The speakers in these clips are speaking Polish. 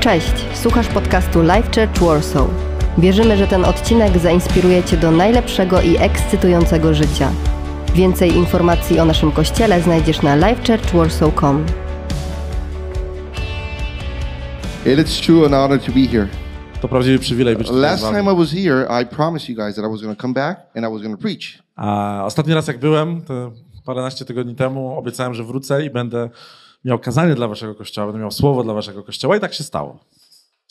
Cześć, słuchasz podcastu Life Church Warsaw. Wierzymy, że ten odcinek zainspiruje Cię do najlepszego i ekscytującego życia. Więcej informacji o naszym kościele znajdziesz na lifechurchwarsaw.com. It is true an honor to be here. To prawdziwy przywilej być tutaj z Last wami. time I was here, I promised you guys that I was going to come back and I was going to preach. A ostatni raz jak byłem, to paręnaście tygodni temu, obiecałem, że wrócę i będę miał kazanie dla waszego kościoła, będę miał słowo dla waszego kościoła i tak się stało.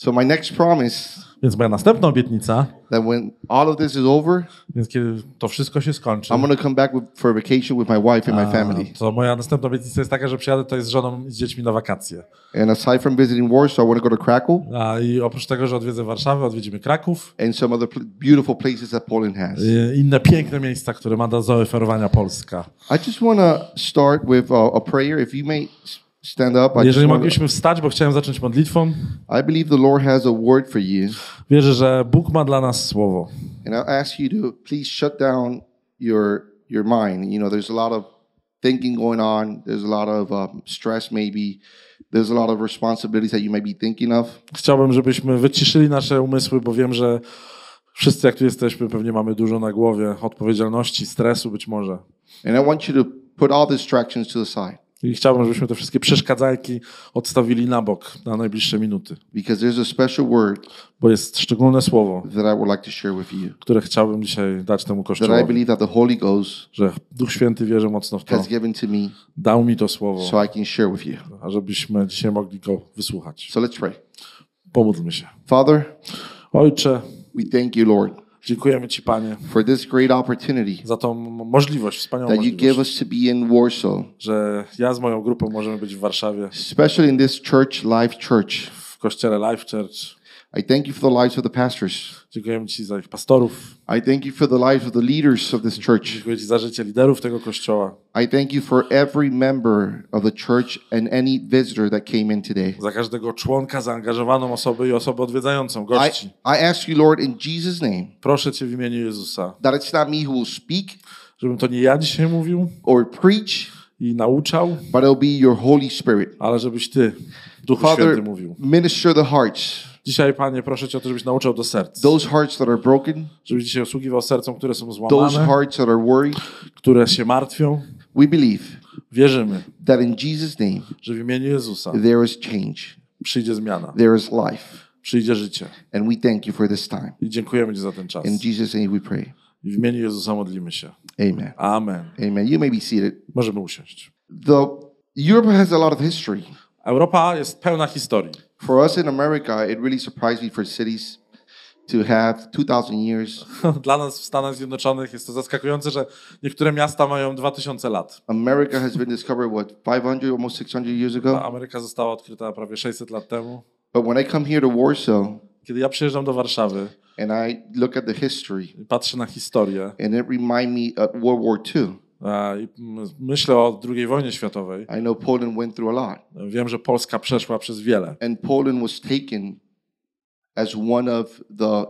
So my next promise Więc moja następna obietnica, that when all of this is over, więc kiedy to wszystko się skończy, I'm going to come back with, for a vacation with my wife and my family. to moja następna obietnica jest taka, że przyjadę tutaj z żoną i z dziećmi na wakacje. And aside from visiting Warsaw, I want to go to Krakow A, I oprócz tego, że odwiedzę Warszawę, odwiedzimy Kraków, and some other pl- beautiful places that Poland has. i inne piękne miejsca, które ma do zaoferowania Polska. I just want to start with a, a prayer. If you may s- stand up, I, just Jeżeli wanna- mogliśmy wstać, bo chciałem zacząć modlitwą, I believe the Lord has a word for you. wierzę, że Bóg ma dla nas słowo. And I ask you to please shut down your your mind. You know, there's a lot of thinking going on. There's a lot of um, stress, maybe. There's a lot of responsibilities that you may be thinking of. Chciałbym, żebyśmy wyciszyli nasze umysły, bo wiem, że wszyscy, jak tu jesteśmy, pewnie mamy dużo na głowie odpowiedzialności, stresu być może. And I want you to put all distractions to the side I chciałbym, żebyśmy te wszystkie przeszkadzajki odstawili na bok na najbliższe minuty, because there's a special word bo jest szczególne słowo, that I would like to share with you. które chciałbym dzisiaj dać temu That I kościołowi. believe that the Holy Ghost Że Duch Święty wierzy mocno w to, has given to me dał mi to słowo, so I can share with you. a żebyśmy dzisiaj mogli go wysłuchać. So let's pray. Pomódlmy się. Father, Ojcze, we thank you, Lord, dziękujemy Ci, Panie, for this great opportunity za tą możliwość, wspaniałą that you give możliwość, us to be in Warsaw, że ja z moją grupą możemy być w Warszawie, especially in this church, Life Church. w kościele Life Church. I thank you for the lives of the pastors. Dziękujemy Ci za ich pastorów. I thank you for the lives of the leaders of this church. Dziękuję Ci za życie liderów tego kościoła. I thank you for every member of the church and any visitor that came in today. Za każdego członka, zaangażowaną osobę i osobę odwiedzającą, I, gości. I ask you, Lord, in Jesus' name, Proszę Cię w imieniu Jezusa, that it's not me who will speak żebym to nie ja dzisiaj mówił or preach, i nauczał, but it'll be your Holy Spirit. ale żebyś Ty, Duchu Father, Święty, mówił. minister the hearts, Dzisiaj, Panie, proszę Cię o to, żebyś nauczał do serc. those hearts that are broken, Żebyś dzisiaj osługiwał sercom, które są those złamane, hearts that are worried. które się martwią. We believe Wierzymy, that in Jesus' name, że w imieniu Jezusa there is change, przyjdzie zmiana, there is life. przyjdzie życie. And we thank you for this time. I dziękujemy Ci za ten czas. In Jesus' name we pray. I w imieniu Jezusa modlimy się. Amen. Amen. Amen. You may be seated. Możemy usiąść. The Europe has a lot of history. Europa jest pełna historii. For us in America, it really surprised me for cities to have 2,000 years. Dla nas w Stanach Zjednoczonych jest to zaskakujące, że niektóre miasta mają 2000 lat. America has been discovered, what, 500, almost 600 years A ago? Ameryka została odkryta prawie 600 lat temu. But when I come here to Warsaw Kiedy ja przyjeżdżam do Warszawy and I look at the history, patrzę na historię and it remind me of World War II. Myślę o II wojnie światowej, I know Poland went through a lot. wiem, że Polska przeszła przez wiele. And Poland was taken as one of the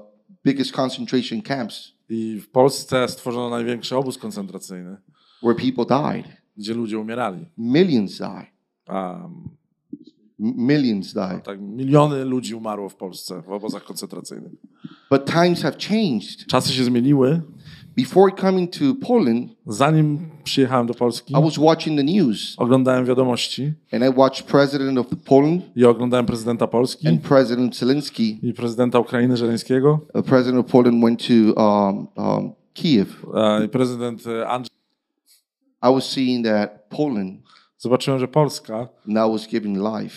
biggest concentration camps I w Polsce stworzono największy obóz koncentracyjny, where people died. gdzie ludzie umierali. Millions died. A, M- Millions died. tak, miliony ludzi umarło w Polsce w obozach koncentracyjnych. But times have changed. Czasy się zmieniły. Before coming to Poland, Zanim przyjechałem do Polski, I was watching the news oglądałem wiadomości and I watched President of Poland i oglądałem prezydenta Polski and President Zelensky. i prezydenta Ukrainy Żeleńskiego Uh, President of Poland went to um, um, Kiev. i prezydent e, Andrzej. I was seeing that Poland Zobaczyłem, że Polska now was giving life,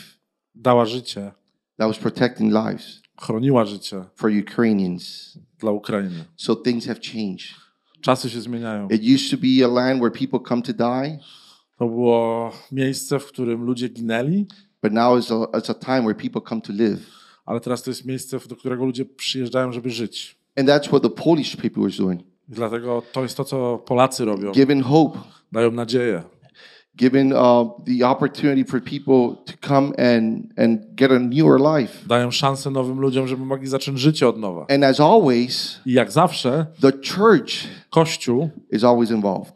dała życie, that was protecting lives chroniła życie for Ukrainians. dla Ukrainy. So things have changed. Czasy się zmieniają. It used to be a land where people come to die, To było miejsce, w którym ludzie ginęli, but now it's a, it's a time where people come to live. ale teraz to jest miejsce, do którego ludzie przyjeżdżają, żeby żyć. And that's what the Polish people were doing, dlatego to jest to, co Polacy robią. giving hope, Dają nadzieję. Giving uh, the opportunity for people to come and, and get a newer life. Dają szansę nowym ludziom, żeby mogli zacząć życie od nowa. And as always, I jak zawsze, the church Kościół is always involved.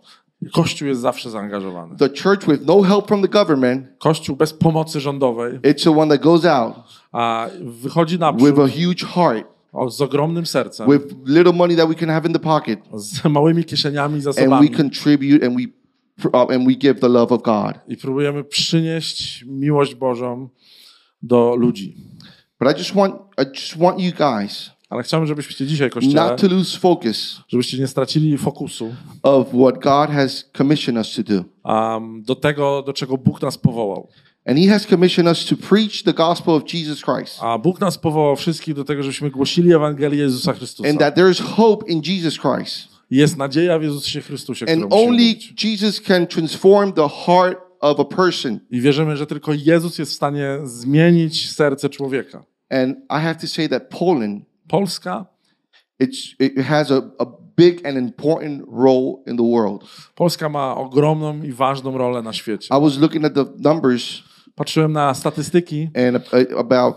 Kościół jest zawsze zaangażowany. The church with no help from the government, Kościół bez pomocy rządowej, it's the one that goes out a wychodzi naprzód with a huge heart, o, z ogromnym sercem, with little money that we can have in the pocket, z małymi kieszeniami, and we zasobami contribute and we and we give the love of God. i próbujemy przynieść miłość Bożą do ludzi. But I just want I just want you guys Ale chciałbym, żebyście dzisiaj, Kościele, not to lose focus żebyście nie stracili fokusu of what God has commissioned us to do. um, do tego, do czego Bóg nas powołał. And he has commissioned us to preach the gospel of Jesus Christ. A Bóg nas powołał wszystkich do tego, żebyśmy głosili Ewangelię Jezusa Chrystusa. And that there is hope in Jesus Christ. Jest nadzieja w Jezusie Chrystusie, którą musimy only. Jesus can transform the heart of a person. I wierzymy, że tylko Jezus jest w stanie zmienić serce człowieka. And I have to say that Poland, Polska, it's, it has a, a big and important role in the world. Polska ma ogromną i ważną rolę na świecie. I was looking at the numbers, Patrzyłem na statystyki. and uh, about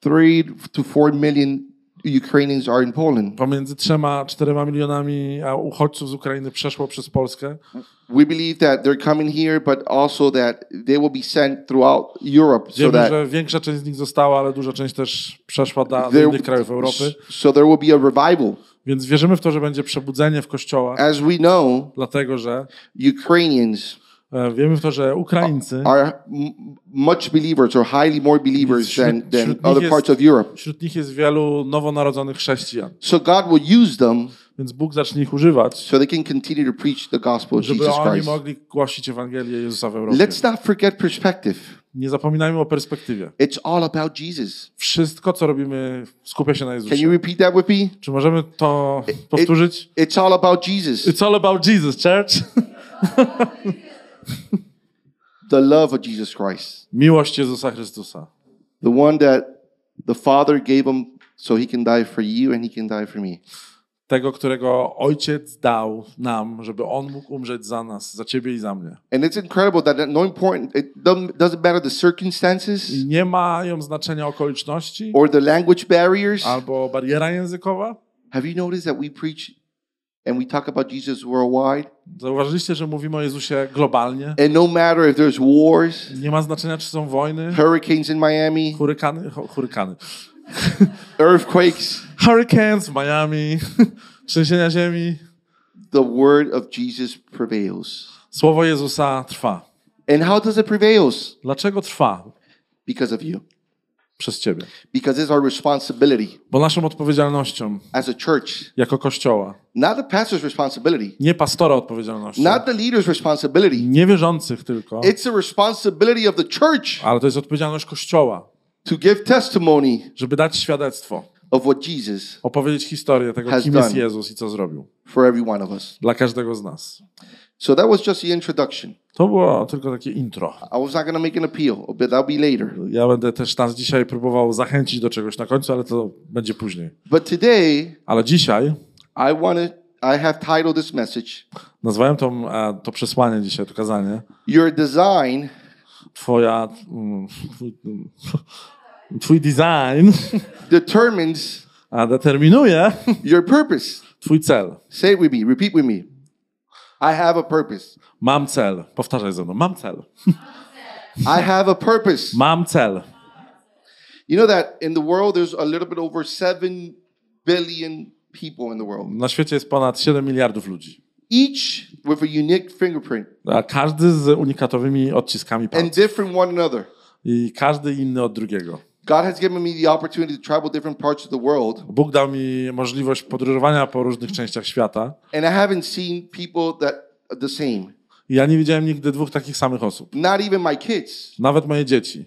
three to four million Ukrainians are in Poland. Pomiędzy trzema czterema milionami uchodźców z Ukrainy przeszło przez Polskę. We believe that they're coming here, but also that they will be sent throughout Europe, so Wiemy, that że większa część z nich została, ale duża część też przeszła do, there, innych krajów Europy. so there will be a revival. Więc wierzymy w to, że będzie przebudzenie w kościołach, As we know, dlatego że Ukrainians wiemy w to, że Ukraińcy are much believers or highly more believers Wśród- than, than other jest- parts of Europe. Wśród nich jest wielu nowonarodzonych chrześcijan, So God will use them więc Bóg zacznie ich używać, so they can continue to preach the gospel of żeby Jesus oni Christ. mogli głosić Ewangelię Jezusa w Europie. Let's not forget perspective. Nie zapominajmy o perspektywie. It's all about Jesus. Wszystko, co robimy, skupia się na Can you Jezusie. repeat that with me? Czy możemy to powtórzyć? It's all about Jesus. It's all about Jesus, church. The love of Jesus Christ. Miłość Jezusa Chrystusa. The one that the Father gave him so he can die for you and he can die for me. Tego, którego Ojciec dał nam, żeby On mógł umrzeć za nas, za ciebie i za mnie. And it's incredible that no important it doesn't matter the circumstances I nie mają znaczenia okoliczności or the language barriers. albo bariera językowa. Have you noticed that we preach and we talk about Jesus worldwide? Zauważyliście, że mówimy o Jezusie globalnie. And no matter if there's wars, Nie ma znaczenia, czy są wojny, hurricanes in Miami, hurykany, hu- hurykany. earthquakes, Hurricanes w Miami, trzęsienia ziemi. the word of Jesus prevails. Słowo Jezusa trwa. And how does it prevails? Dlaczego trwa? Because of you. Przez ciebie. Because it's our responsibility Bo naszą odpowiedzialnością as a church, jako kościoła, not the pastor's responsibility, nie pastora odpowiedzialnością, not the leader's responsibility. niewierzących tylko, It's the responsibility of the church ale to jest odpowiedzialność kościoła, to give testimony żeby dać świadectwo, of what Jesus opowiedzieć historię tego, kim jest. Jezus i co zrobił for every one of us. dla każdego z nas. So that was just the introduction. To było tylko takie intro. I was not to make an appeal, but that'll be later. Ja będę też nas dzisiaj próbował zachęcić do czegoś na końcu, ale to będzie później. But today, Ale dzisiaj I wanted, I have titled this message, nazwałem to, e, to przesłanie dzisiaj, to kazanie, Your Design twoja, twój, mm, twój design Determines a, determinuje Your Purpose. twój cel. Say it with me, repeat with me. I have a purpose. Mam cel. Powtarzaj ze mną. Mam cel. I have a purpose. Mam cel. You know that in the world, there's a little bit over 7 billion people in the world, Na świecie jest ponad 7 miliardów ludzi. each with a unique fingerprint A każdy z unikatowymi odciskami and palców. different one another. I każdy inny od drugiego. God has given me the opportunity to travel different parts of the world, Bóg dał mi możliwość podróżowania po różnych częściach świata. and I haven't seen people that are the same. I ja nie widziałem nigdy dwóch takich samych osób. Not even my kids. Nawet moje dzieci.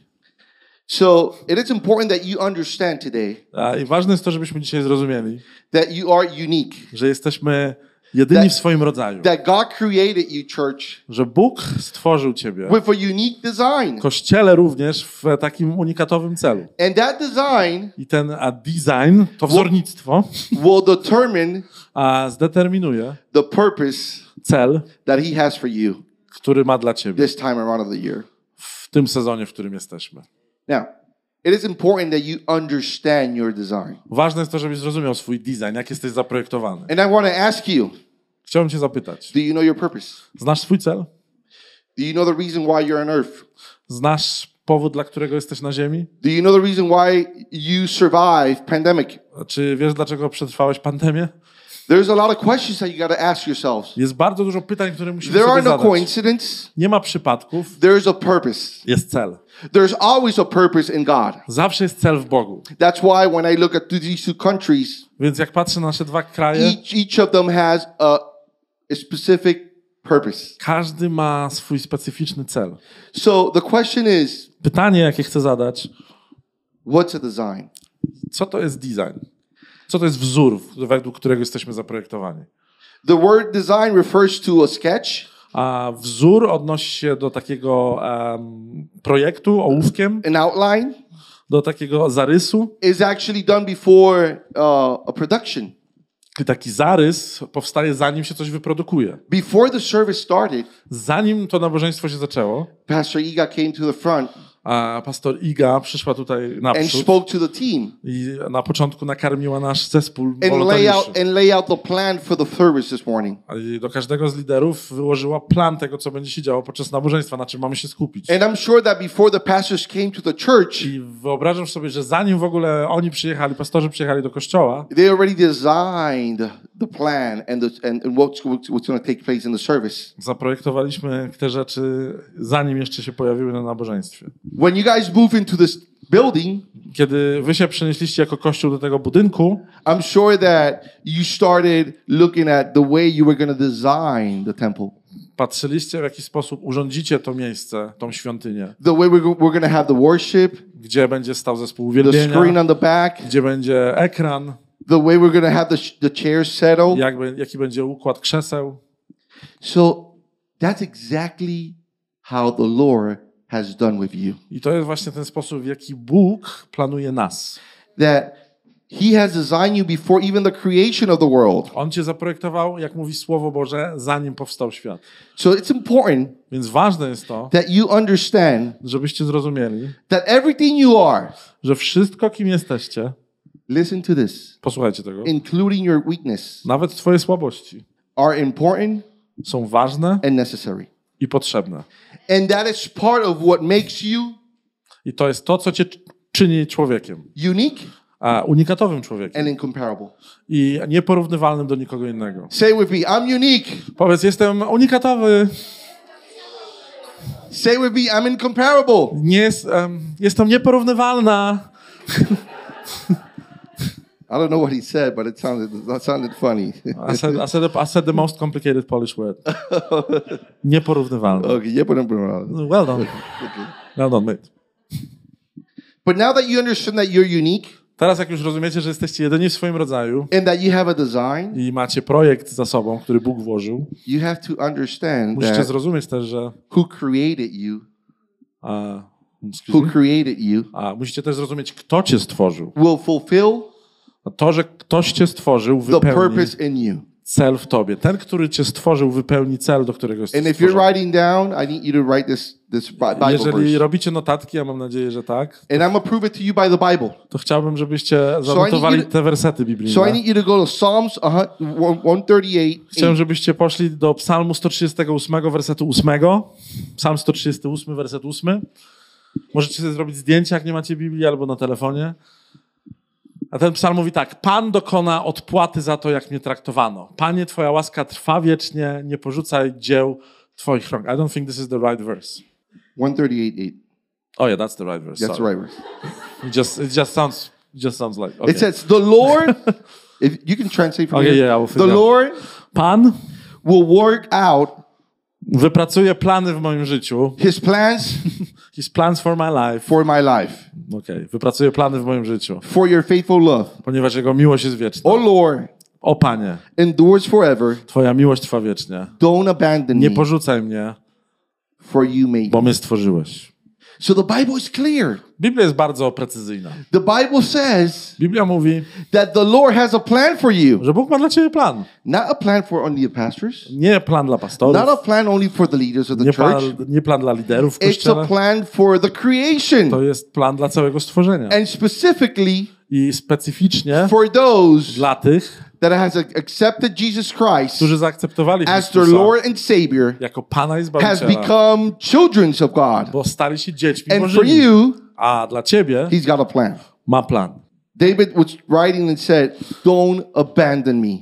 So it is important that you understand today I ważne jest to, żebyśmy dzisiaj zrozumieli, that you are unique, że jesteśmy jedyni w swoim rodzaju. that God created you, church, Że Bóg stworzył ciebie. with a unique design. Kościele również w takim unikatowym celu. And that design I ten a design, to wzornictwo, will determine a zdeterminuje the purpose cel, that He has for you który ma dla ciebie this time around of the year. w tym sezonie, w którym jesteśmy. Now, it is important that you understand your design. Ważne jest to, żebyś zrozumiał swój design, jak jesteś zaprojektowany. And I want to ask you Chciałbym cię zapytać, Do you know your purpose? znasz swój cel? Do you know the reason why you're on earth? Znasz powód, dla którego jesteś na ziemi? Do you know the reason why you survived pandemic? Czy wiesz, dlaczego przetrwałeś pandemię? There's a lot of questions that you got to ask yourselves. Jest bardzo dużo pytań, które musimy There sobie are no zadać. coincidence. Nie ma przypadków, There's a purpose. jest cel. There's always a purpose in God. Zawsze jest cel w Bogu. That's why when I look at these two countries, Więc jak patrzę na nasze dwa kraje, each each of them has a, a specific purpose. każdy ma swój specyficzny cel. So the question is, Pytanie, jakie chcę zadać, what's a design? co to jest design? Co to jest wzór, według którego jesteśmy zaprojektowani? The word design refers to a sketch, A wzór odnosi się do takiego em, projektu ołówkiem, an outline. do takiego zarysu. Is actually done before uh, a production. Taki zarys powstaje zanim się coś wyprodukuje. Before the service started, Zanim to nabożeństwo się zaczęło, Pastor Iga came to the front a pastor Iga przyszła tutaj and naprzód spoke to the team i na początku nakarmiła nasz zespół and lay wolontariuszy. out and lay out the plan for the service this morning. I do każdego z liderów wyłożyła plan tego, co będzie się działo podczas nabożeństwa, na czym mamy się skupić. And I'm sure that before the pastors came to the church, I wyobrażam sobie, że zanim w ogóle oni przyjechali, pastorzy przyjechali do kościoła, they already designed the plan and the, and, and what's, what's going to take place in the service. zaprojektowaliśmy te rzeczy, zanim jeszcze się pojawiły na nabożeństwie. When you guys move into this building, Kiedy wy się przenieśliście jako kościół do tego budynku, I'm sure that you started looking at the way you were going to design the temple, patrzyliście w jaki sposób urządzicie to miejsce, tą świątynię, the way we're, we're going to have the worship, gdzie będzie stał zespół the screen uwielbienia, on the back, gdzie będzie ekran, the way we're going to have the, the chairs settled. jak, jaki będzie układ krzeseł. So that's exactly how the Lord has done with you. I to jest właśnie ten sposób, w jaki Bóg planuje nas. That He has designed you before even the creation of the world. On cię zaprojektował, jak mówi Słowo Boże, zanim powstał świat. So it's important Więc ważne jest to, that you understand żebyście zrozumieli, that everything you are, że wszystko, kim jesteście, listen to this, posłuchajcie tego, including your weakness, nawet twoje słabości, are important są ważne and necessary. i potrzebne. And that is part of what makes you I to jest to, co cię czyni człowiekiem, unique a unikatowym człowiekiem and incomparable. i nieporównywalnym do nikogo innego. Say with me, I'm unique. Powiedz, jestem unikatowy, Say with me, I'm incomparable. nie jest, em, jestem nieporównywalna. I don't know what he said, but it sounded that sounded funny. I said, I said, I said the most complicated Polish word. Nieporównywalna. okay, but I'm Well done. Well done, mate. But now that you understand that you're unique Teraz jak już rozumiecie, że jesteście jedyni w swoim rodzaju and that you have a design, i macie projekt za sobą, który Bóg włożył, you have to understand musicie zrozumieć też, że who created you, a, who created you, a musicie też zrozumieć, kto cię stworzył. will fulfill To, że ktoś cię stworzył, wypełni cel w tobie. Ten, który cię stworzył, wypełni cel, do którego jesteś And if you're stworzony. writing down, I need you to write this this Bi- Bible Jeżeli verse. robicie notatki, a mam nadzieję, że tak, And I'm gonna prove it to you by the Bible. to chciałbym, żebyście zanotowali te wersety So I biblijne. need you to go to Psalms 138. Chciałem, żebyście poszli do Psalmu 138, wersetu 8. Psalm 138, werset 8. Możecie sobie zrobić zdjęcie, jak nie macie Biblii, albo na telefonie. A ten psalm mówi tak: Pan dokona odpłaty za to, jak mnie traktowano. Panie, Twoja łaska trwa wiecznie, nie porzucaj dzieł Twoich rąk. I don't think this is the right verse. 138.8. Oh yeah, that's the right verse. That's the Sorry. right verse. It just it just sounds just sounds like okay. It says, "The Lord." if you can translate from Okay, here. yeah, I will the. Lord Pan will work out wypracuje plany w moim życiu. His plans His plans for my life. for my life, Okej, wypracuje plany w moim życiu, for your faithful love. ponieważ Jego miłość jest wieczna. Oh Lord, O Panie, endures forever. Twoja miłość trwa wiecznie. Don't abandon Nie porzucaj mnie, for you made bo mnie stworzyłeś. So the Bible is clear. Biblia jest bardzo precyzyjna. The Bible says Biblia mówi, that the Lord has a plan for you, że Bóg ma dla ciebie plan. not a plan for only the pastors, Nie plan dla pastorów, not a plan only for the leaders of the nie plan, church. nie plan dla liderów w It's a kościele. plan for the creation, To jest plan dla całego stworzenia. and specifically I specyficznie for those dla tych, that has accepted Jesus Christ którzy zaakceptowali as their Lord and Savior jako Pana i has become children of God. bo stali się dziećmi And for Bożymi. you, A dla ciebie He's got a plan. ma plan. David was writing and said, Don't abandon me,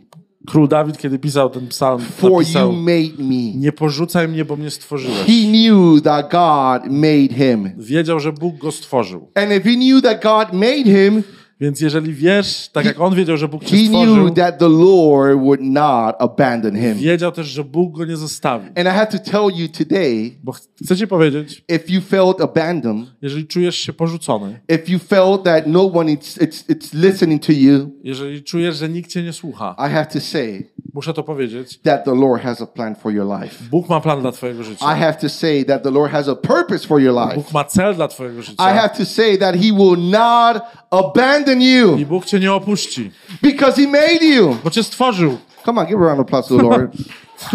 Król Dawid, kiedy pisał ten psalm, for you napisał made me. nie porzucaj mnie, bo mnie stworzyłeś. He knew that God made him. Wiedział, że Bóg go stworzył. And if he knew that God made him, Więc jeżeli wiesz, tak jak on wiedział, że Bóg cię he stworzył, knew that the Lord would not abandon him. wiedział też, że Bóg go nie zostawi. And I have to tell you today Bo chcę ci powiedzieć, if you felt abandoned, jeżeli czujesz się porzucony, if you felt that no one is it's, it's listening to you, jeżeli czujesz, że nikt cię nie słucha, I have to say muszę to powiedzieć, that the Lord has a plan for your life. Bóg ma plan dla twojego I życia. have to say that the Lord has a purpose for your life. Bóg ma cel dla twojego I życia. have to say that He will not abandon you I Bóg cię nie opuści, because He made you. bo cię stworzył. Come on, give a round of applause to the Lord.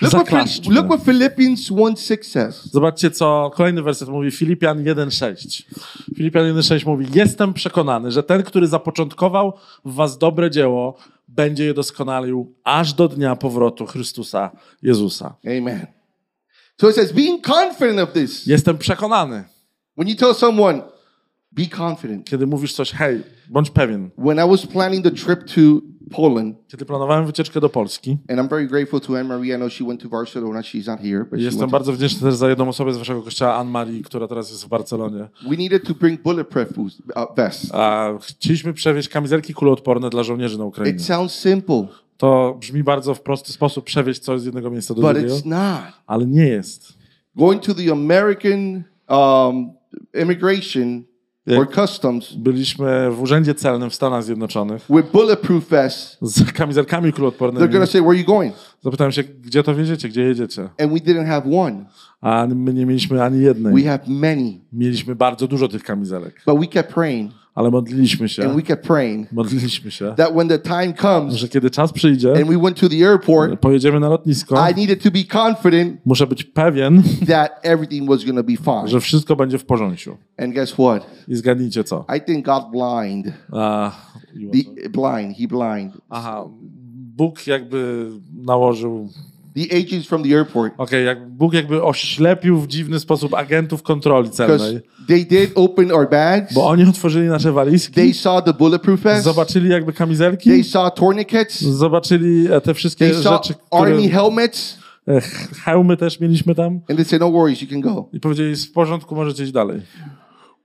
look, what, Zaklaszczmy. look what Philippians 1 6 says. Zobaczcie, co kolejny werset mówi. Filipian 1,6. Filipian 1,6 mówi: Jestem przekonany, że ten, który zapoczątkował w was dobre dzieło, będzie je doskonalił aż do dnia powrotu Chrystusa Jezusa. Amen. So it says, being confident of this. Jestem przekonany. When you tell someone, be confident. Kiedy mówisz coś, hej, bądź pewien. When I was planning the trip to Poland, Kiedy planowałem wycieczkę do Polski, and I'm very grateful to Anne Marie. I know she went to Barcelona. She's not here, but she jestem went bardzo wdzięczny też za jedną osobę z waszego kościoła, Anne-Marie, która teraz jest w Barcelonie. we needed to bring bulletproof boots- uh, vests. A chcieliśmy przewieźć kamizelki kuloodporne dla żołnierzy na Ukrainie. It sounds simple, To brzmi bardzo w prosty sposób przewieźć coś z jednego miejsca do but drugiego, it's not. ale nie jest. Going to the American um, immigration or customs Byliśmy w urzędzie celnym w Stanach Zjednoczonych with bulletproof vests. z kamizelkami They're kuloodpornymi. gonna say, "Where are you going?" Zapytałem się, gdzie to wiedziecie, gdzie jedziecie? And we didn't have one. A my nie mieliśmy ani We jednej. have many, Mieliśmy bardzo dużo tych kamizelek, but we kept praying ale modliliśmy się, and we kept praying modliliśmy się, that when the time comes że kiedy czas przyjdzie, and we went to the airport, pojedziemy na lotnisko, I needed to be confident muszę być pewien, that everything was gonna be fine. że wszystko będzie w porządku. And guess what? I zgadnijcie co? I think God blind. A, The blind. He blind. aha, Bóg jakby nałożył The agents from the airport Okej, jak Bóg jakby oślepił w dziwny sposób agentów kontroli celnej, they did open our bags. bo oni otworzyli nasze They walizki, saw the bulletproof vests. zobaczyli jakby They kamizelki, saw tourniquets. zobaczyli e, te wszystkie They saw rzeczy, które... army helmets. e, Hełmy też mieliśmy tam And they said, no worries, you can go. i powiedzieli, w porządku, możecie iść dalej.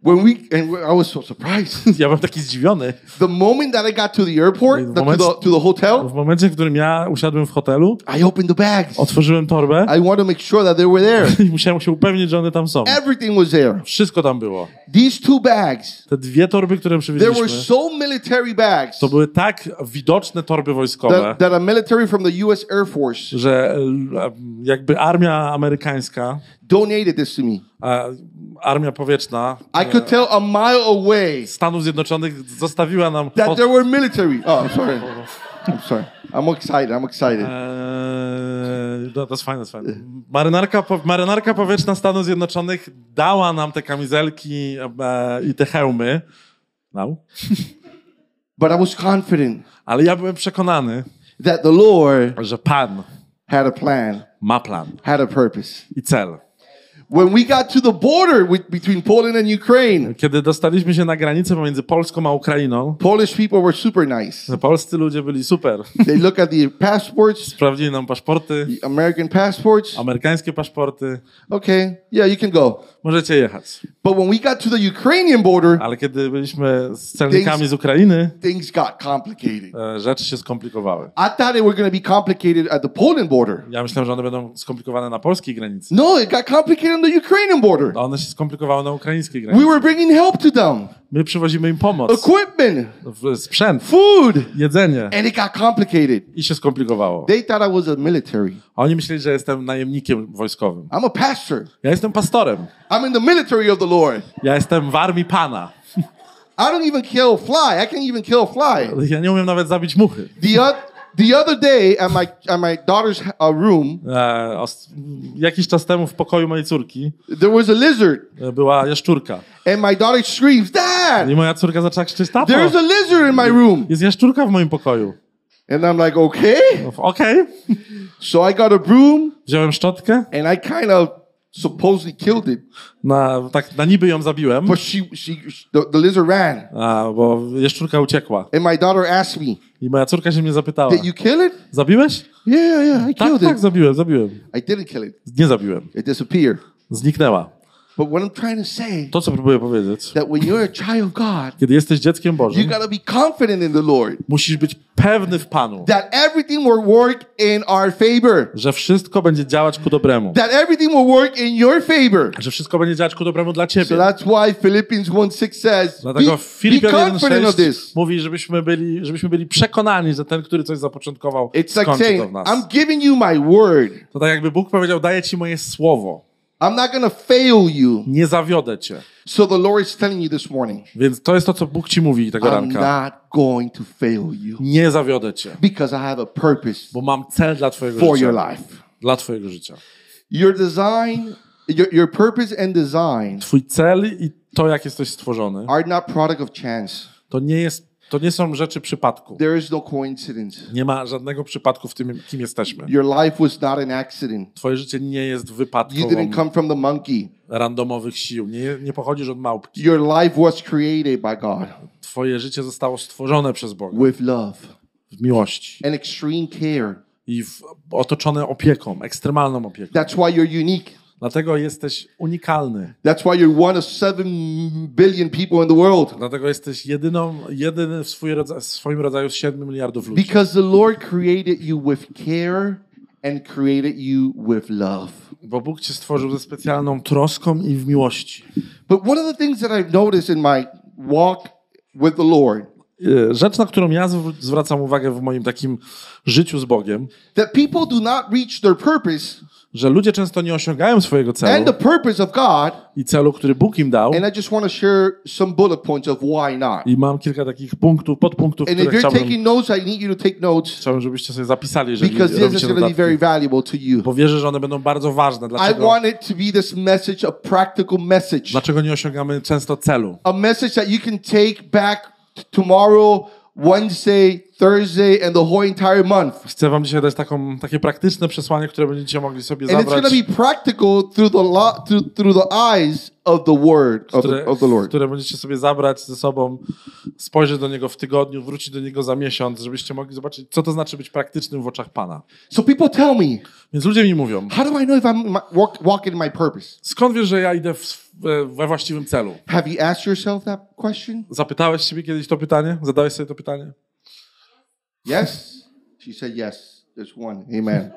When we, and I was so surprised. Ja byłem taki zdziwiony. The moment that I got to the airport, the, to, Moment- the, to the hotel, W momencie, w którym ja usiadłem w hotelu, I opened the bags. otworzyłem torbę I wanted to make sure that they were there. i musiałem się upewnić, że one tam są. Everything was there. Wszystko tam było. These two bags, Te dwie torby, które they were przywieźliśmy, so military bags to były tak widoczne torby wojskowe, that, that a military from the U.S. Air Force że e, jakby armia amerykańska, donated this to me. armia powietrzna I could tell a mile away Stanów Zjednoczonych zostawiła nam that there were military. Oh, I'm sorry. I'm sorry. I'm excited. I'm excited. Eee, no, to jest fajne, to jest fajne. Marynarka, po- marynarka powietrzna Stanów Zjednoczonych dała nam te kamizelki e, i te hełmy. No. But I was confident Ale ja byłem przekonany, that the Lord że Pan had a plan, ma plan had a purpose. i cel. When we got to the border with, between Poland and Ukraine, Kiedy dostaliśmy się na granicę pomiędzy Polską a Ukrainą, Polish people were super nice. polscy ludzie byli super. They look at the passports, Sprawdzili nam paszporty, the American passports. amerykańskie paszporty. Okay, yeah, you can go. Możecie jechać. But when we got to the Ukrainian border, Ale kiedy byliśmy z celnikami z Ukrainy, things got complicated. e, rzeczy się skomplikowały. I thought they were going to be complicated at the Poland border. Ja myślałem, że one będą skomplikowane na polskiej granicy. No, it got complicated on the Ukrainian border. One się skomplikowały na ukraińskiej We granicy. were bringing help to them, My przywozimy im pomoc, equipment, sprzęt, food, jedzenie and it got complicated. i się skomplikowało. They thought I was a military. A oni myśleli, że jestem najemnikiem wojskowym. I'm a pastor. Ja jestem pastorem. I'm in the military of the Lord. Ja jestem w armii Pana. I don't even kill fly. I can't even kill fly. Ja nie umiem nawet zabić muchy. The, the other day at my at my daughter's uh, room, E, os- jakiś czas temu w pokoju mojej córki there was a lizard, e, była jaszczurka. and my daughter screams, "Dad, I moja córka zaczęła krzyczeć, tato, there's a lizard in my room!" jest jaszczurka w moim pokoju. And I'm like, "Okay." No, Okej. So I got a broom, Wziąłem szczotkę, and I kind of supposedly killed it, na, tak na niby ją zabiłem, but she she the, the lizard ran, a, bo jaszczurka uciekła. and my daughter asked me, I moja córka się mnie zapytała, "Did you kill it?" zabiłeś? Yeah, yeah, I Tak, killed tak, it. zabiłem, zabiłem. I didn't kill it. Nie zabiłem. It disappeared. Zniknęła. But what I'm trying to say To, co próbuję powiedzieć, that when you're a child of God, kiedy jesteś dzieckiem you Bożym, gotta be confident in the Lord musisz być pewny w Panu, that everything will work in our favor. że wszystko będzie działać ku dobremu. That everything will work in your favor. Że wszystko będzie działać ku dobremu dla So Ciebie. that's why Philippians 1 6 says, Dlatego Filipian confident of 1.6 this. mówi, żebyśmy byli, żebyśmy byli przekonani, że ten, który coś zapoczątkował, It's like saying, w nas. I'm giving you my word. To tak jakby Bóg powiedział, daję Ci moje słowo, I'm not gonna fail you. nie zawiodę Cię. So the Lord is telling you this morning, Więc to jest to, co Bóg Ci mówi tego I'm ranka. not going to fail you Nie zawiodę Cię, because I have a purpose bo mam cel dla Twojego for your życia. life. Dla Twojego życia. Your design, your, your purpose and design Twój cel i to, jak jesteś stworzony, are not product of chance. to nie, jest, to nie są rzeczy przypadku. There is no coincidence. Nie ma żadnego przypadku w tym, kim jesteśmy. Your life was not an accident. Twoje życie nie jest You wypadkową didn't come from the monkey. randomowych sił. Nie, nie pochodzisz od małpki. Your life was created by God Twoje życie zostało stworzone przez Boga with love w miłości and extreme care. i w, otoczone opieką, ekstremalną opieką. That's why you're unique. Dlatego jesteś unikalny. That's why you're one of seven billion people in the world. Dlatego jesteś jedyną, jedyny w, swój rodza- w swoim rodzaju z 7 miliardów ludzi. Because the Lord created you with care and created you with love. Bo Bóg cię stworzył ze specjalną troską i w miłości. But one of the things that I've noticed in my walk with the Lord E, Rzecz, na którą ja zw- zwracam uwagę w moim takim życiu z Bogiem, that people do not reach their purpose że ludzie często nie osiągają swojego and celu the purpose of God. i celu, który Bóg im dał. And I just want to share some bullet points of why not. I mam kilka takich punktów, podpunktów, And if które you're chciałbym, taking notes, I need you to take notes chciałbym, żebyście sobie zapisali, jeżeli because this is robicie going to be very notatki. valuable to you. Bo wierzę, że one będą bardzo ważne. I Dlaczego, want it to be this message, a practical message, dlaczego nie osiągamy często celu? a message that you can take back tomorrow, Wednesday, Thursday, and the whole entire month. Chcę wam dzisiaj dać taką, takie praktyczne przesłanie, które będziecie mogli sobie And it's zabrać, going to be practical through the lo- through, through the eyes of the word of the, które, of the Lord. które będziecie sobie zabrać ze sobą, spojrzeć do niego w tygodniu, wrócić do niego za miesiąc, żebyście mogli zobaczyć, co to znaczy być praktycznym w oczach Pana. So people tell me, Więc ludzie mi mówią, how do I know if I'm walk, walking in my purpose? skąd wiesz, że ja idę w, we, we właściwym celu? Have you asked yourself that question? Zapytałeś siebie kiedyś to pytanie? Zadałeś sobie to pytanie? Yes. She said yes. There's one. Amen.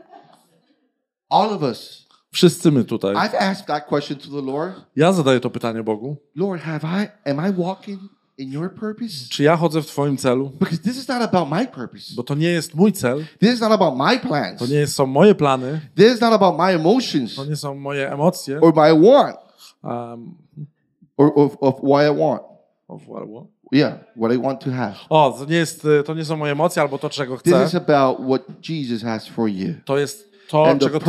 All of us. Wszyscy my tutaj. I've asked that question to the Lord. Ja zadaję to pytanie Bogu. Lord, have I am I walking in your purpose? Czy ja chodzę w Twoim celu? Because this is not about my purpose. Bo to nie jest mój cel, This is not about my plans. to nie są moje plany, This is not about my emotions to nie są moje emocje. or my want Um, or of, of why I want. of what- what? Yeah, what I want to have. O, to nie, jest, y, to nie są moje emocje albo to, czego This chcę. is about what Jesus has for you. To jest to, And the czego, ty,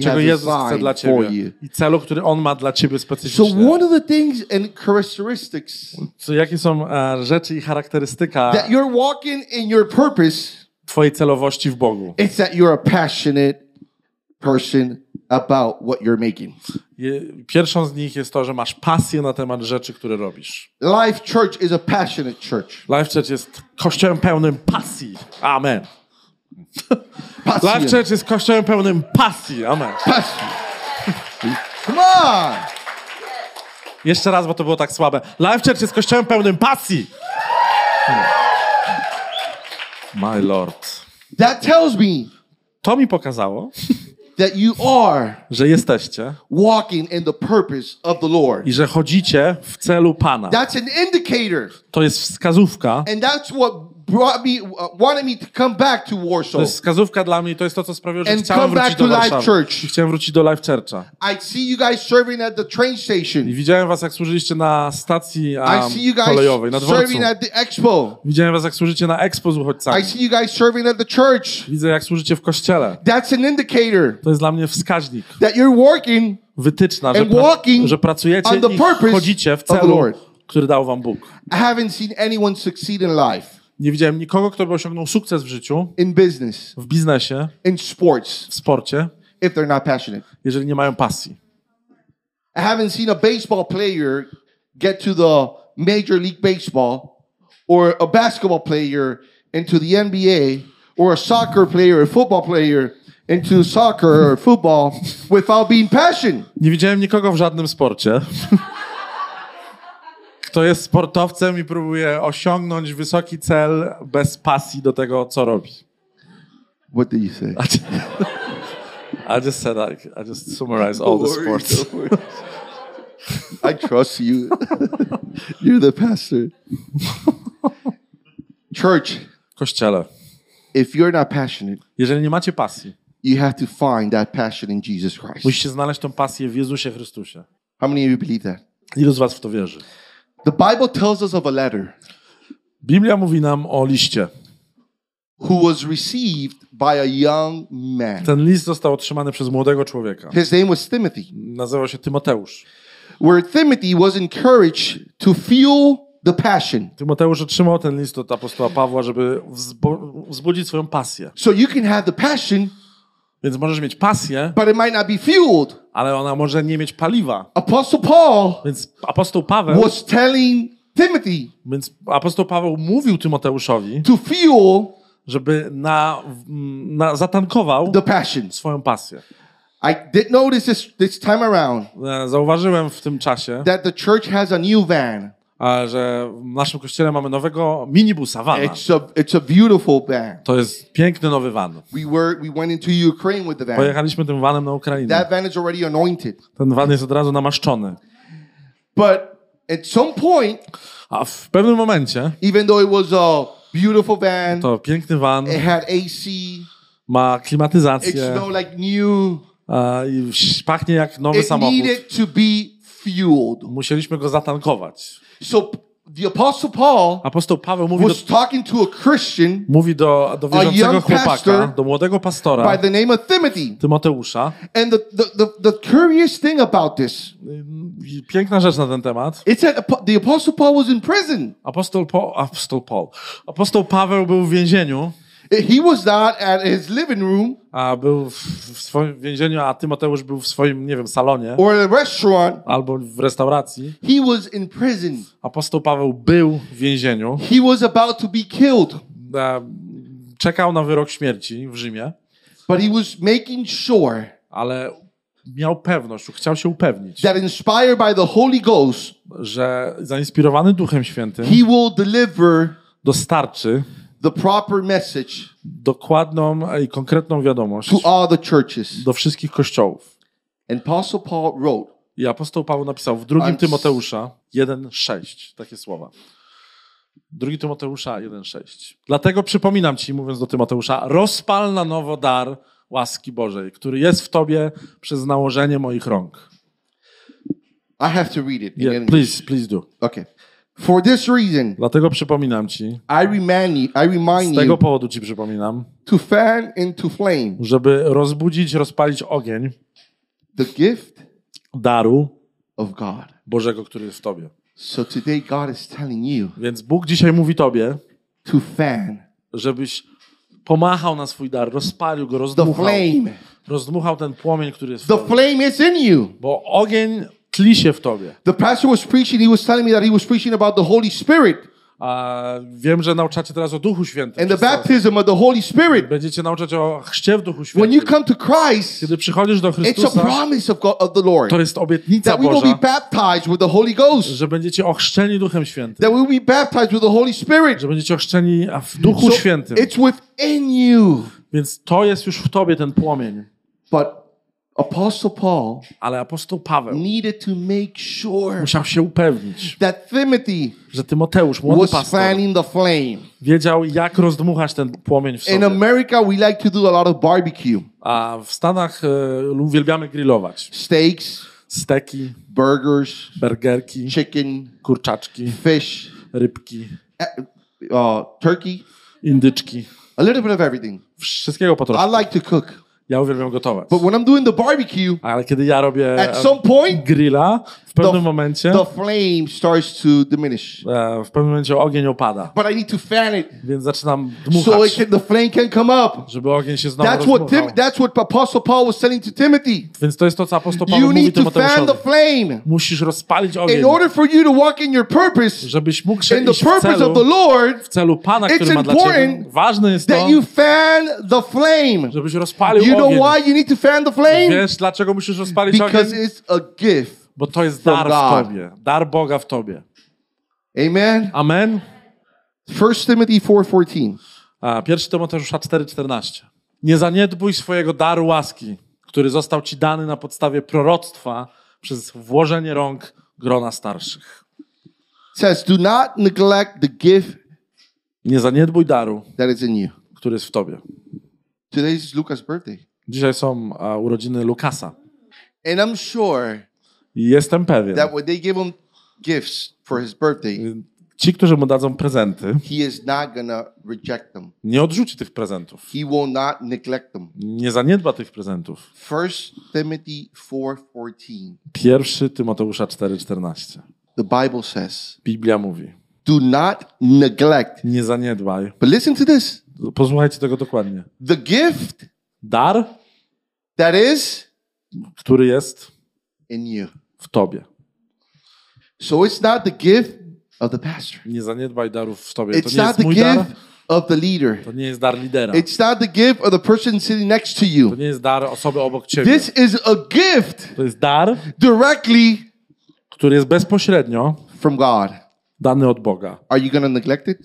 czego has Jezus chce dla Ciebie i celu, który On ma dla Ciebie So specyficznie. one of the things and characteristics Co, jakie są e, rzeczy i charakterystyka that you're walking in your purpose Twojej celowości w Bogu? It's that you're a passionate person about what you're making. Pierwszą z nich jest to, że masz pasję na temat rzeczy, które robisz. Life Church is a passionate church. Life Church jest kościołem pełnym pasji. Amen. Life. Church jest kościołem pełnym pasji. Amen. Passion. Come on. Jeszcze raz, bo to było tak słabe. Life Church jest kościołem pełnym pasji. My Lord. That tells me To mi pokazało, that you are że jesteście walking in the purpose of the Lord. i że chodzicie w celu Pana. That's an indicator. To jest wskazówka And that's what brought me, uh, wanted me to come back to To Warsaw. jest wskazówka dla mnie i to jest to, co sprawiło, że And chciałem come wrócić back do to Life Warszawy. Church. I chciałem wrócić do Life Churcha. I see you guys serving at the train I station. widziałem was, jak służyliście na stacji I um, see you guys kolejowej, na dworcu. serving at the expo. Widziałem was, jak służycie na Expo z I uchodźcami. see you guys serving at the church. Widzę, jak służycie w kościele. That's an indicator To jest dla mnie wskaźnik, that you're working wytyczna, że, And walking że pracujecie on the i purpose chodzicie w of the celu, Lord. który dał wam Bóg. I haven't seen anyone succeed in life, Nie widziałem nikogo, kto by osiągnął sukces w życiu, in business, w biznesie, in sports, w sporcie, if they're not passionate. jeżeli nie mają pasji. I haven't seen a baseball player get to the Major League Baseball or a basketball player into the NBA or a soccer player, a football player into soccer or football without being passionate. Nie widziałem nikogo w żadnym sporcie, kto jest sportowcem i próbuje osiągnąć wysoki cel bez pasji do tego, co robi. What do you say? I just said like, I just summarized all the sports. I trust you. You're the pastor. Church, Kościele. if you're not passionate, Jeżeli nie macie pasji, you have to find that passion in Jesus Christ. musicie znaleźć tą pasję w Jezusie Chrystusie. How many of you believe that? Ilu z was w to wierzy? The Bible tells us of a letter Biblia mówi nam o liście. who was received by a young man. Ten list został otrzymany przez młodego człowieka. His name was Timothy, Nazywał się Tymoteusz. where Timothy was encouraged to feel the passion. Tymoteusz otrzymał ten list od apostoła Pawła, żeby wzbudzić swoją pasję. So you can have the passion, Więc możesz mieć pasję, but it might not be fueled. ale ona może nie mieć paliwa. Apostle Paul Więc apostoł Paweł, was telling Timothy więc apostoł Paweł mówił Tymoteuszowi, to fuel żeby na, na, zatankował the swoją pasję. I did notice this this time around E, Zauważyłem w tym czasie, that the church has a new van. A, że w naszym kościele mamy nowego minibusa, vana. It's a it's a beautiful van. To jest piękny nowy van. We were we went into Ukraine with the van. Pojechaliśmy tym vanem na Ukrainę. That van is already anointed. Ten van jest od razu namaszczony. But at some point, A w pewnym momencie even though it was a beautiful van, to piękny van it had AC, ma klimatyzację like new. i pachnie jak nowy It samochód. needed to be fueled. Musieliśmy go zatankować. So the apostle Paul Apostoł Paweł mówi do, was talking to a Christian mówi do, do wierzącego chłopaka, do młodego pastora, by the name of Timothy. Tymoteusza. And the, the, the, the curious thing about this, Piękna rzecz na ten temat. that apo- the apostle Paul was in prison. Apostol, po, Apostol Paul. Apostoł Paweł był w więzieniu, He was not at his living room a był w, swoim więzieniu, a Tymoteusz był w swoim, nie wiem, salonie or a restaurant. albo w restauracji. He was in prison. Apostoł Paweł był w więzieniu, He was about to be killed, czekał na wyrok śmierci w Rzymie, but he was making sure ale miał pewność, chciał się upewnić, that inspired by the Holy Ghost, że zainspirowany Duchem Świętym he will deliver dostarczy the proper message dokładną i konkretną wiadomość to all the churches. do wszystkich kościołów. And Apostle Paul wrote, I apostoł Paweł napisał w drugim I'm- Tymoteusza 1,6 takie słowa. Drugi Tymoteusza 1,6. Dlatego przypominam ci, mówiąc do Tymoteusza, rozpal na nowo dar łaski Bożej, który jest w tobie przez nałożenie moich rąk. I have to read it. Yeah, please, please do. Okay. For this reason, Dlatego przypominam ci, I remind you, I z remind tego you powodu ci przypominam, to fan into flame żeby rozbudzić, rozpalić ogień the gift daru of God. Bożego, który jest w tobie. So today, God is telling you Więc Bóg dzisiaj mówi tobie, to fan żebyś pomachał na swój dar, rozpalił go, the rozdmuchał. flame. Rozdmuchał ten płomień, który jest w The tobie. flame is in you. Bo ogień tli się w tobie. The pastor was preaching, he was telling me that he was preaching about the Holy Spirit A wiem, że nauczacie teraz o Duchu Świętym. and the baptism of the Holy Spirit. Będziecie nauczać o chrzcie w Duchu When you Świętym. come to Christ, Kiedy przychodzisz do it's a Chrystusa, promise of, God, of the Lord to jest obietnica that we will be Boża, baptized with the Holy Ghost, że będziecie ochrzczeni Duchem Świętym. that we will be baptized with the Holy Spirit. Że będziecie ochrzczeni w Duchu So Świętym. it's within you. Więc to jest już w tobie ten płomień. But Apostle Paul Ale apostoł Paweł needed to make sure musiał się upewnić, that Timothy że Tymoteusz, młody was pastor, fanning the flame. wiedział, jak rozdmuchać ten płomień w In sobie. America, we like to do a lot of barbecue, A w Stanach e, uwielbiamy grillować. steaks, Steki, burgers, burgerki, chicken, kurczaczki, fish, rybki, uh, turkey, indyczki. a little bit of everything. Wszystkiego po troszkę. I like to cook, Ja uwielbiam gotować. but when I'm doing the barbecue, Ale kiedy ja robię at some point, grilla, pewnym the, momencie, the flame starts to diminish. e, w pewnym momencie ogień opada. But I need to fan it Więc zaczynam so it dmuchać, can, the flame can come up. żeby ogień się znowu That's what Tim, that's what Apostle Paul was saying to Timothy. Więc to jest to, co apostoł Paweł You mówi need to fan Tymoteuszowi. the flame Musisz rozpalić in ogień, order for you to walk in your purpose, żebyś mógł in the w purpose celu, of the w Lord, celu Pana, It's który ma dla Ciebie. important Ważne jest to, that you fan the flame. żebyś rozpalił You know ogień. why you need to fan the flame? Wiesz, dlaczego musisz rozpalić Because ogień? it's a gift. Bo to jest dar w. Tobie. Dar Boga w Tobie. Amen. Amen. 1 Timothy 4:14. A, 1 Tymoteusza 4,14. Nie zaniedbuj swojego daru łaski, który został Ci dany na podstawie proroctwa przez włożenie rąk grona starszych. It says, "Do not neglect the gift Nie zaniedbuj daru, that is in you." który jest w Tobie. Today is Luca's birthday. Dzisiaj są a, urodziny Lukasa. And I'm sure jestem pewien, that when they give him gifts for his birthday, ci, którzy mu dadzą prezenty, he is not going to reject them. nie odrzuci tych prezentów. He will not neglect them. Nie zaniedba tych prezentów. 1 Timothy 4:14. 1 Tymoteusza 4,14. The Bible says, Biblia mówi, "Do not neglect." nie zaniedbaj. But listen to this. Posłuchajcie tego dokładnie. The gift Dar, that is który jest in you. W Tobie. So it's not the gift of the pastor. Nie zaniedbaj darów w Tobie. To It's nie not jest the mój dar, of the leader. to nie jest dar lidera. It's not the gift of the person sitting next to To you. nie jest dar osoby obok Ciebie. This is a gift To jest dar, directly który jest bezpośrednio from God. dany od Boga. Are you to neglect it?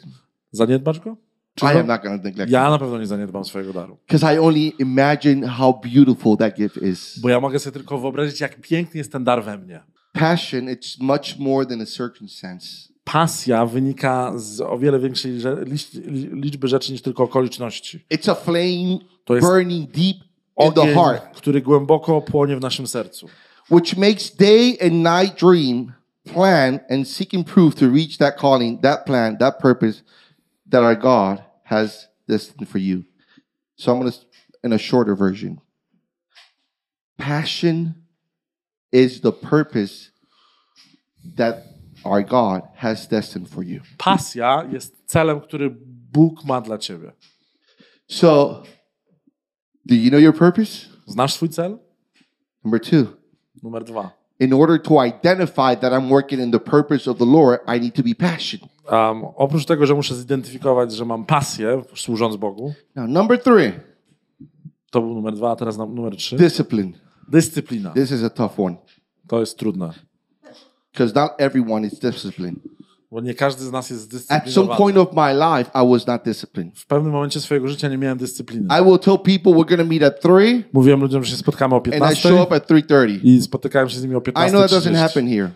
Zaniedbasz go? Czy I to- am not going to neglect Ja na pewno nie zaniedbam swojego daru. Because I only imagine how beautiful that gift is. Bo ja mogę sobie tylko wyobrazić, jak piękny jest ten dar we mnie. Passion, it's much more than a circumstance. Pasja wynika z o wiele większej liczby rzeczy niż tylko okoliczności. It's a flame To jest burning deep in the Ogień, heart, który głęboko płonie w naszym sercu. which makes day and night dream, plan, and seek improve to reach that calling, that plan, that purpose that our God has destined for you. So I'm going to, in a shorter version. Passion is the purpose that our God has destined for you. Pasja jest celem, który Bóg ma dla ciebie. So, do you know your purpose? Znasz swój cel? Number two, Numer dwa. in order to identify that I'm working in the purpose of the Lord, I need to be passionate. Um, oprócz tego, że muszę zidentyfikować, że mam pasję służąc Bogu, Now, number three, to był numer dwa, a teraz numer trzy. discipline. Dyscyplina. This is a tough one To jest trudne, because not everyone is disciplined. bo nie każdy z nas jest At some zdyscyplinowany. point of my life, I was not disciplined. W pewnym momencie swojego życia nie miałem dyscypliny. I will tell people we're to meet at three, Mówiłem ludziom, że się spotkamy o and I 15 show up at three thirty. i spotykałem się z nimi o I know that doesn't 15.30. happen here.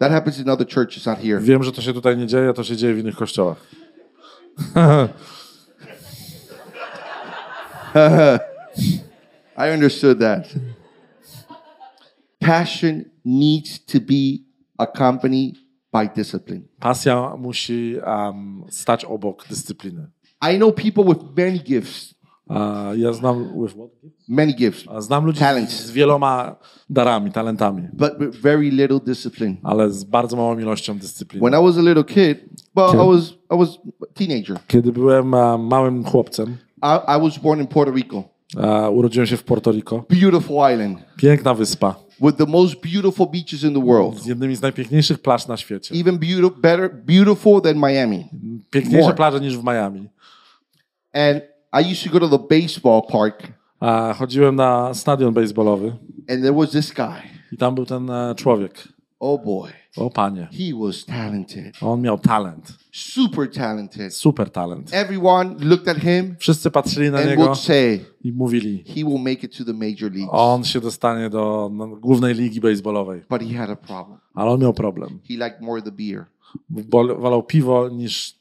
That happens in other churches, not here. Wiem, że to się tutaj nie dzieje, to się dzieje w innych kościołach. I understood that. Passion needs to be accompanied by discipline. Pasja musi um, stać obok dyscypliny. I know people with many gifts, ja znam, many gifts, znam ludzi Talents. z wieloma darami, talentami, but with very little discipline. ale z bardzo małą ilością dyscypliny. When I was a little kid, well, I Okay. was I was a teenager. Kiedy byłem a, małym chłopcem, I, I was born in Puerto Rico, a, urodziłem się w Puerto Rico. beautiful island Piękna wyspa, with the most beautiful beaches in the world, z jednymi z najpiękniejszych plaż na świecie. even beautiful, better, beautiful than Miami. Piękniejsze More. plaże niż w Miami. And I used to go to the baseball park, A chodziłem na stadion baseballowy and there was this guy. i tam był ten e, człowiek. Oh boy, O panie, he was talented, on miał talent. super talented. Super talent. Everyone looked at him Wszyscy patrzyli na and niego would say i mówili, he will make it to the major leagues. on się dostanie do no, głównej ligi baseballowej. But he had a problem. Ale on miał problem. He liked more the beer. Wol- Wolał piwo niż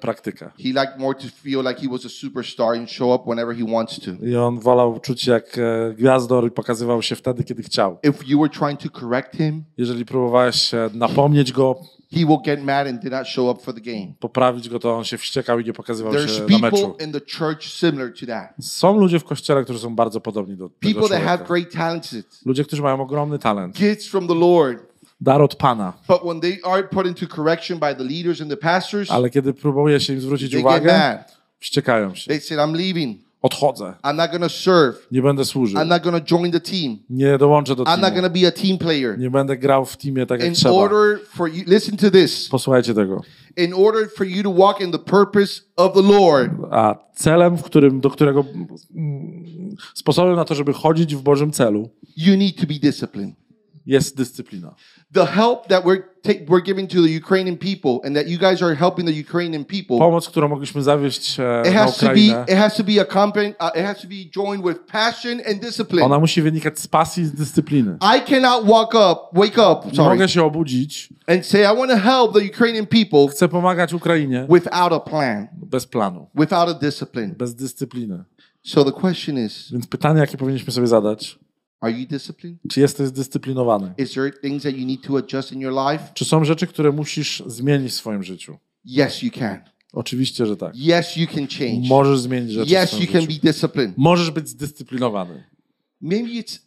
praktykę. He liked more to feel like he was a superstar and show up whenever he wants to. I on wolał czuć się jak e, gwiazdor i pokazywał się wtedy, kiedy chciał. If you were trying to correct him, Jeżeli próbowałeś e, napomnieć go, he will get mad and did not show up for the game. poprawić go, to on się wściekał i nie pokazywał There's się na meczu. people in the church similar to that. Są ludzie w kościele, którzy są bardzo podobni do tego People that have great talents, Ludzie, którzy mają ogromny talent. gifts from the Lord. Dar od Pana. But when they are put into correction by the leaders and the pastors, Ale kiedy próbuje się im zwrócić uwagę, wściekają się. They said, I'm leaving. Odchodzę. I'm not to serve. Nie będę służył. I'm not to join the team. Nie dołączę do I'm not teamu. going to be a team player. Nie będę grał w teamie tak jak In trzeba. order for you, listen to this. Posłuchajcie tego. In order for you to walk in the purpose of the Lord, A celem, w którym, do którego mm, sposobem na to, żeby chodzić w Bożym celu, you need to be disciplined. Jest dyscyplina. The help that we're take, we're giving to the Ukrainian people, and that you guys are helping the Ukrainian people, Pomoc, którą mogliśmy zawieść e, it na has to be it has to be accompanied. Uh, it has to be joined with passion and discipline. ona musi wynikać z pasji i z dyscypliny. I cannot walk up, wake up, Nie sorry, mogę się obudzić, and say I want to help the Ukrainian people chcę pomagać Ukrainie without a plan, bez planu, without a discipline. bez dyscypliny. So the question is, Więc pytanie, jakie powinniśmy sobie zadać, are you disciplined? czy jesteś zdyscyplinowany? Is there things that you need to adjust in your life? Czy są rzeczy, które musisz zmienić w swoim życiu? Yes, you can. Oczywiście, że tak. Yes, you can change. Możesz zmienić rzeczy w Yes, swoim you can życiu. be disciplined. Możesz być zdyscyplinowany. Maybe it's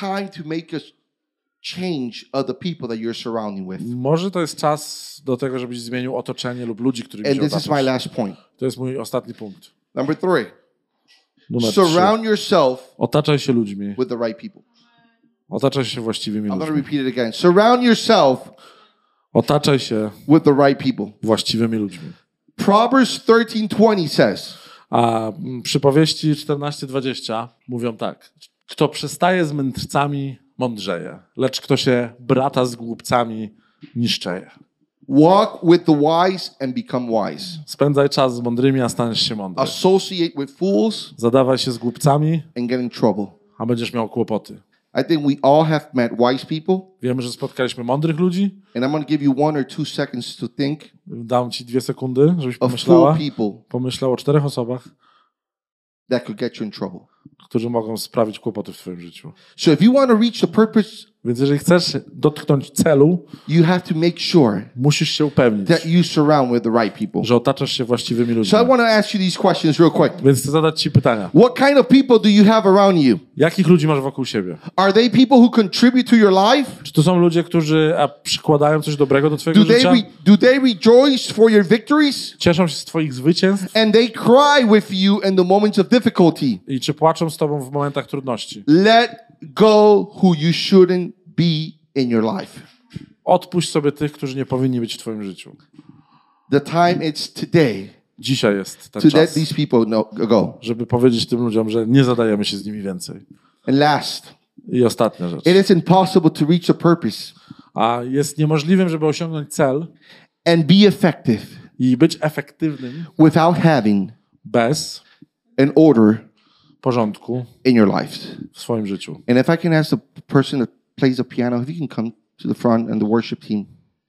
time to make a change of the people that you're surrounding with. Może to jest czas do tego, żebyś zmienił otoczenie lub ludzi, którymi And się this is my otaczasz. last point. To jest mój ostatni punkt. Number three, Numer trzy. surround yourself Otaczaj się ludźmi. with the right people. Otaczaj się właściwymi I'm going to ludźmi. repeat it again. Surround yourself Otaczaj się with the right people. właściwymi ludźmi. Proverbs 13:20 says, A mm, przypowieści 14-20 mówią tak. Kto przestaje z mędrcami, mądrzeje, lecz kto się brata z głupcami, niszczeje. "Walk with the wise and become wise. Spędzaj czas z mądrymi, a staniesz się mądry. Associate with fools Zadawaj się z głupcami, and get in trouble." a będziesz miał kłopoty. I think we all have met wise people, Wiemy, że spotkaliśmy mądrych ludzi. and I'm going to give you one or two seconds to think Dam ci dwie sekundy, żebyś pomyślała. people Pomyślał o czterech osobach, that could get you in trouble. którzy mogą sprawić kłopoty w twoim życiu. So if you want to reach the purpose, Więc jeżeli chcesz dotknąć celu, you have to make sure musisz się upewnić, that you surround with the right people. że otaczasz się właściwymi ludźmi. So I want to ask you these questions real quick. Więc chcę zadać ci pytania. What kind of people do you have around you? Jakich ludzi masz wokół siebie? Are they people who contribute to your life? Czy to są ludzie, którzy a, przykładają coś dobrego do twojego Do they życia? re- do they rejoice for your victories? Cieszą się z twoich zwycięstw? And they cry with you in the moments of difficulty. I czy płaczą z tobą w momentach trudności? Let go who you shouldn't be in your life. Odpuść sobie tych, którzy nie powinni być w twoim życiu. The time it's today Dzisiaj jest ten to let czas, these people know, go. żeby powiedzieć tym ludziom, że nie zadajemy się z nimi więcej. And last, I ostatnia rzecz. it is impossible to reach a purpose A jest niemożliwym, żeby osiągnąć cel and be effective i być efektywnym without having bez an order porządku in your life. w swoim życiu. And if I can ask the person that plays the piano, if you can come to the front and the worship team.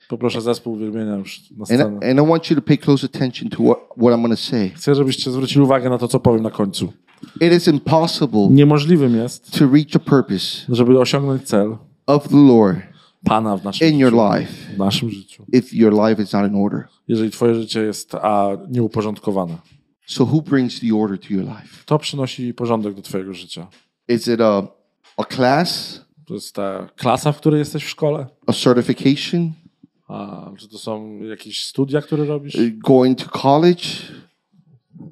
Poproszę zespół uwielbienia już na And, scenę. and I want you to pay close attention to what, what I'm going to say. Chcę, żebyście zwrócili uwagę na to, co powiem na końcu. It is impossible Niemożliwym jest, to reach a purpose żeby osiągnąć cel of the Lord Pana w naszym in your życiu. life W naszym życiu. if your life is not in order. Jeżeli twoje życie jest a nieuporządkowane. So, who brings the order to your life? To przynosi porządek do twojego życia. Is it a, a class, To jest ta klasa, w której jesteś w szkole? a certification, A, czy to są jakieś studia, które robisz? going to college,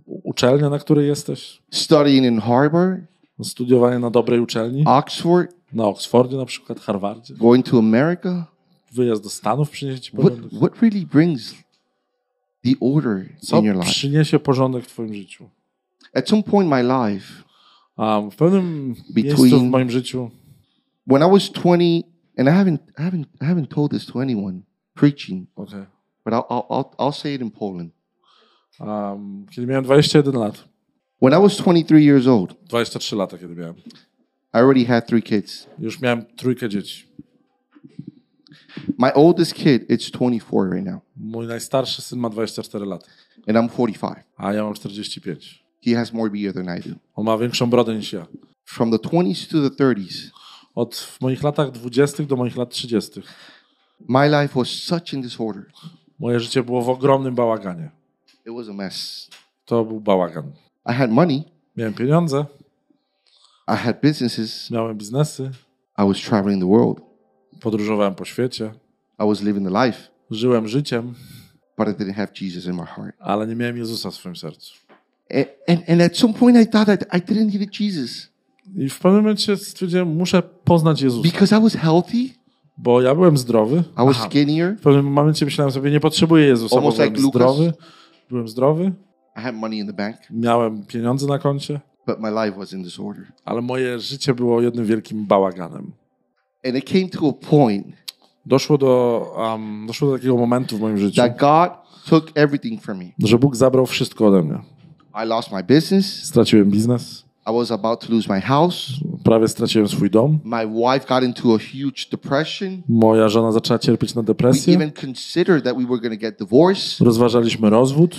Uczelnia, na której jesteś? studying in Harvard, Studiowanie na dobrej uczelni? Oxford, Na Oxfordzie na przykład, Harvardzie? going to America? Wyjazd do Stanów przyniesie ci What, porządek? what really brings the order Co in your life? przyniesie porządek w twoim życiu? At some point in my life, A w pewnym Between- miejscu w moim życiu, when I was 20 and I haven't, I haven't, I haven't told this to anyone preaching, Okay. but I'll, I'll, I'll, I'll say it in Poland. Um, kiedy miałem 21 lat, When I was 23 years old, 23 lata, kiedy miałem, I already had three kids. już miałem trójkę dzieci. My oldest kid, it's 24 right now, Mój najstarszy syn ma 24 lata, and I'm 45. a ja mam 45. He has more beard than I do. On ma większą brodę niż ja. From the 20s to the 30s, Od moich latach 20 do moich lat 30. my life was such in disorder. Moje życie było w ogromnym bałaganie. It was a mess. To był bałagan. I had money, Miałem pieniądze, I had businesses, miałem biznesy, I was traveling the world, podróżowałem po świecie, I was living the life, żyłem życiem, but I didn't have Jesus in my heart. ale nie miałem Jezusa w swoim sercu. And, and, and at some point, I thought that I didn't need Jesus I w pewnym momencie stwierdziłem, muszę poznać Jezusa, because I was healthy, bo ja byłem zdrowy. I was skinnier, W pewnym momencie myślałem sobie, nie potrzebuję Jezusa, bo Almost byłem like Lucas. zdrowy. Byłem zdrowy, I had money in the bank, miałem pieniądze na koncie, but my life was in disorder. ale moje życie było jednym wielkim bałaganem. And it came to a point Doszło do, um, doszło do takiego momentu w moim życiu, that God took everything from me. że Bóg zabrał wszystko ode mnie. I lost my business. Straciłem biznes, I was about to lose my house. prawie straciłem swój dom. My wife got into a huge depression. Moja żona zaczęła cierpieć na We depresję. even considered that we were going to get divorced. Rozważaliśmy rozwód.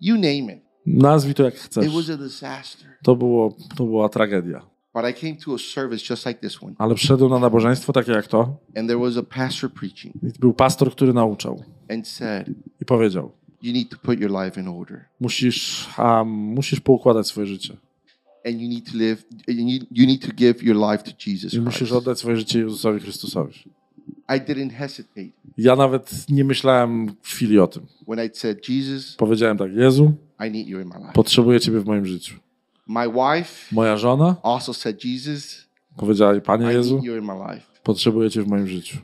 You name it. Nazwij to jak It chcesz. was a disaster. To, było, to była tragedia. But I came to a service just like this one, Ale przyszedłem na nabożeństwo takie jak to. and there was a pastor preaching I był pastor, który nauczał and said, i powiedział: You need to put your life in order, Musisz, um, musisz poukładać swoje życie. and you need to live, you need, you need to give your life to Jesus I musisz oddać swoje życie Jezusowi Chrystusowi. I didn't hesitate Ja nawet nie myślałem chwili o tym. when I said, Jesus, Powiedziałem tak: Jezu, I need you in my life. potrzebuję Ciebie w moim życiu. My wife Moja żona also said, Jesus, powiedziała: Panie I Jezu, need you in my life. potrzebuję Cię w moim życiu.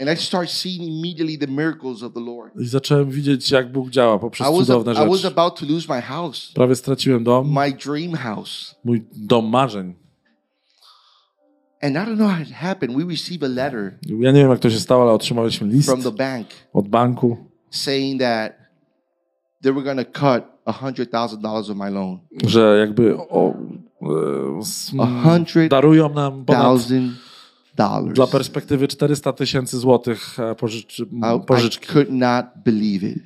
And I start seeing immediately the miracles of the Lord. I zacząłem widzieć, jak Bóg działa poprzez I was, cudowne I was rzeczy. about to lose my house, Prawie straciłem dom, my dream house. mój dom marzeń. And I don't know how it happened. We received a letter Ja nie wiem, jak to się stało, ale otrzymaliśmy list from the bank od banku, saying that they were going to cut a hundred thousand dollars of my loan. że jakby o, e, darują nam ponad, dla perspektywy 400 tysięcy złotych e, pożycz, I, I pożyczki. could not believe it.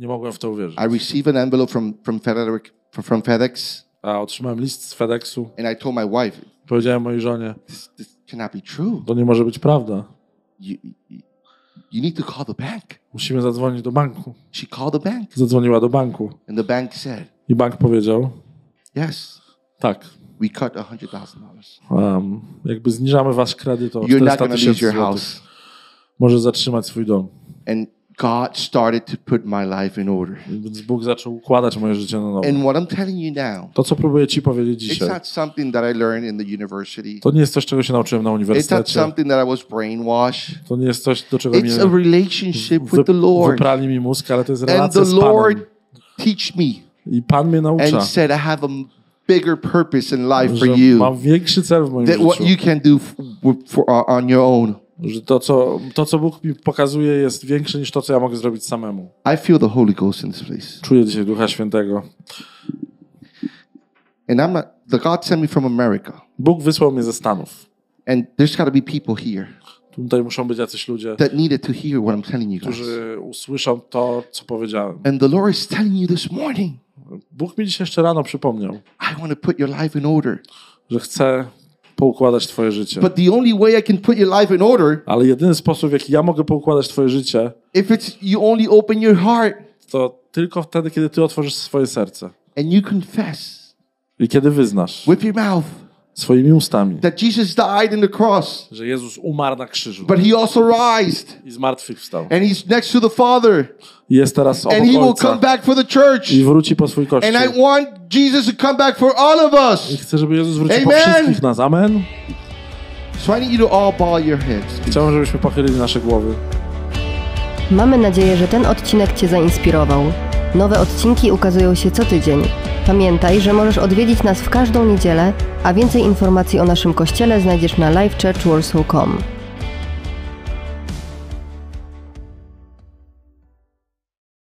Nie mogłem w to uwierzyć. I received an envelope from from FedEx, from FedEx, A otrzymałem list z FedExu. and I told my wife, Powiedziałem mojej żonie, "This, this cannot be true. to nie może być prawda. You, you, need to call the bank." Musimy zadzwonić do banku. She called the bank, Zadzwoniła do banku. and the bank said, I bank powiedział, "Yes, tak, we cut a hundred thousand dollars. um, jakby zniżamy wasz kredyt o You're not 400 going to lose tysięcy złotych. house." Może zatrzymać swój dom. And God started to put my life in order. Więc Bóg zaczął układać moje życie na nowo. And what I'm telling you now, To, co próbuję ci powiedzieć it's dzisiaj, not something that I learned in the university. to nie jest coś, czego się nauczyłem na uniwersytecie. It's not something that I was brainwashed. To nie jest coś, do czego mnie It's a relationship with the Lord. wyprali mi mózg, ale to jest And the z Lord teach me I Pan mnie naucza, and said, I have a bigger purpose in life for you mam większy cel w moim than what you can do f- w- for, uh, on your own. Że to co, to, co Bóg mi pokazuje, jest większe niż to, co ja mogę zrobić samemu. I feel the Holy Ghost in this place. Czuję dzisiaj Ducha Świętego. And I'm not, the God sent me from America. Bóg wysłał mnie ze Stanów. And there's got to be people here Tutaj muszą być jacyś ludzie, that needed to hear what I'm telling you guys. którzy usłyszą to, co powiedziałem. And the Lord is telling you this morning, Bóg mi dzisiaj jeszcze rano przypomniał, I want to put your life in order. że chce poukładać twoje życie. But the only way I can put your life in order Ale jedyny sposób, w jaki ja mogę poukładać twoje życie, if it's you only open your heart to tylko wtedy, kiedy ty otworzysz swoje serce. and you confess I kiedy wyznasz with your mouth swoimi ustami, that Jesus died in the cross, że Jezus umarł na krzyżu but he also rised i zmartwychwstał. and he's next to the Father I jest teraz obok and he will come back for the church. i wróci po swój kościół. And I want Jesus to come back for all of I us. chcę, żeby Jezus wrócił po Amen. wszystkich nas. Amen. So I need you to all bow your heads. Chciałbym, żebyśmy pochylili nasze głowy. Mamy nadzieję, że ten odcinek Cię zainspirował. Nowe odcinki ukazują się co tydzień. Pamiętaj, że możesz odwiedzić nas w każdą niedzielę, a więcej informacji o naszym kościele znajdziesz na livechurchwarsaw.com.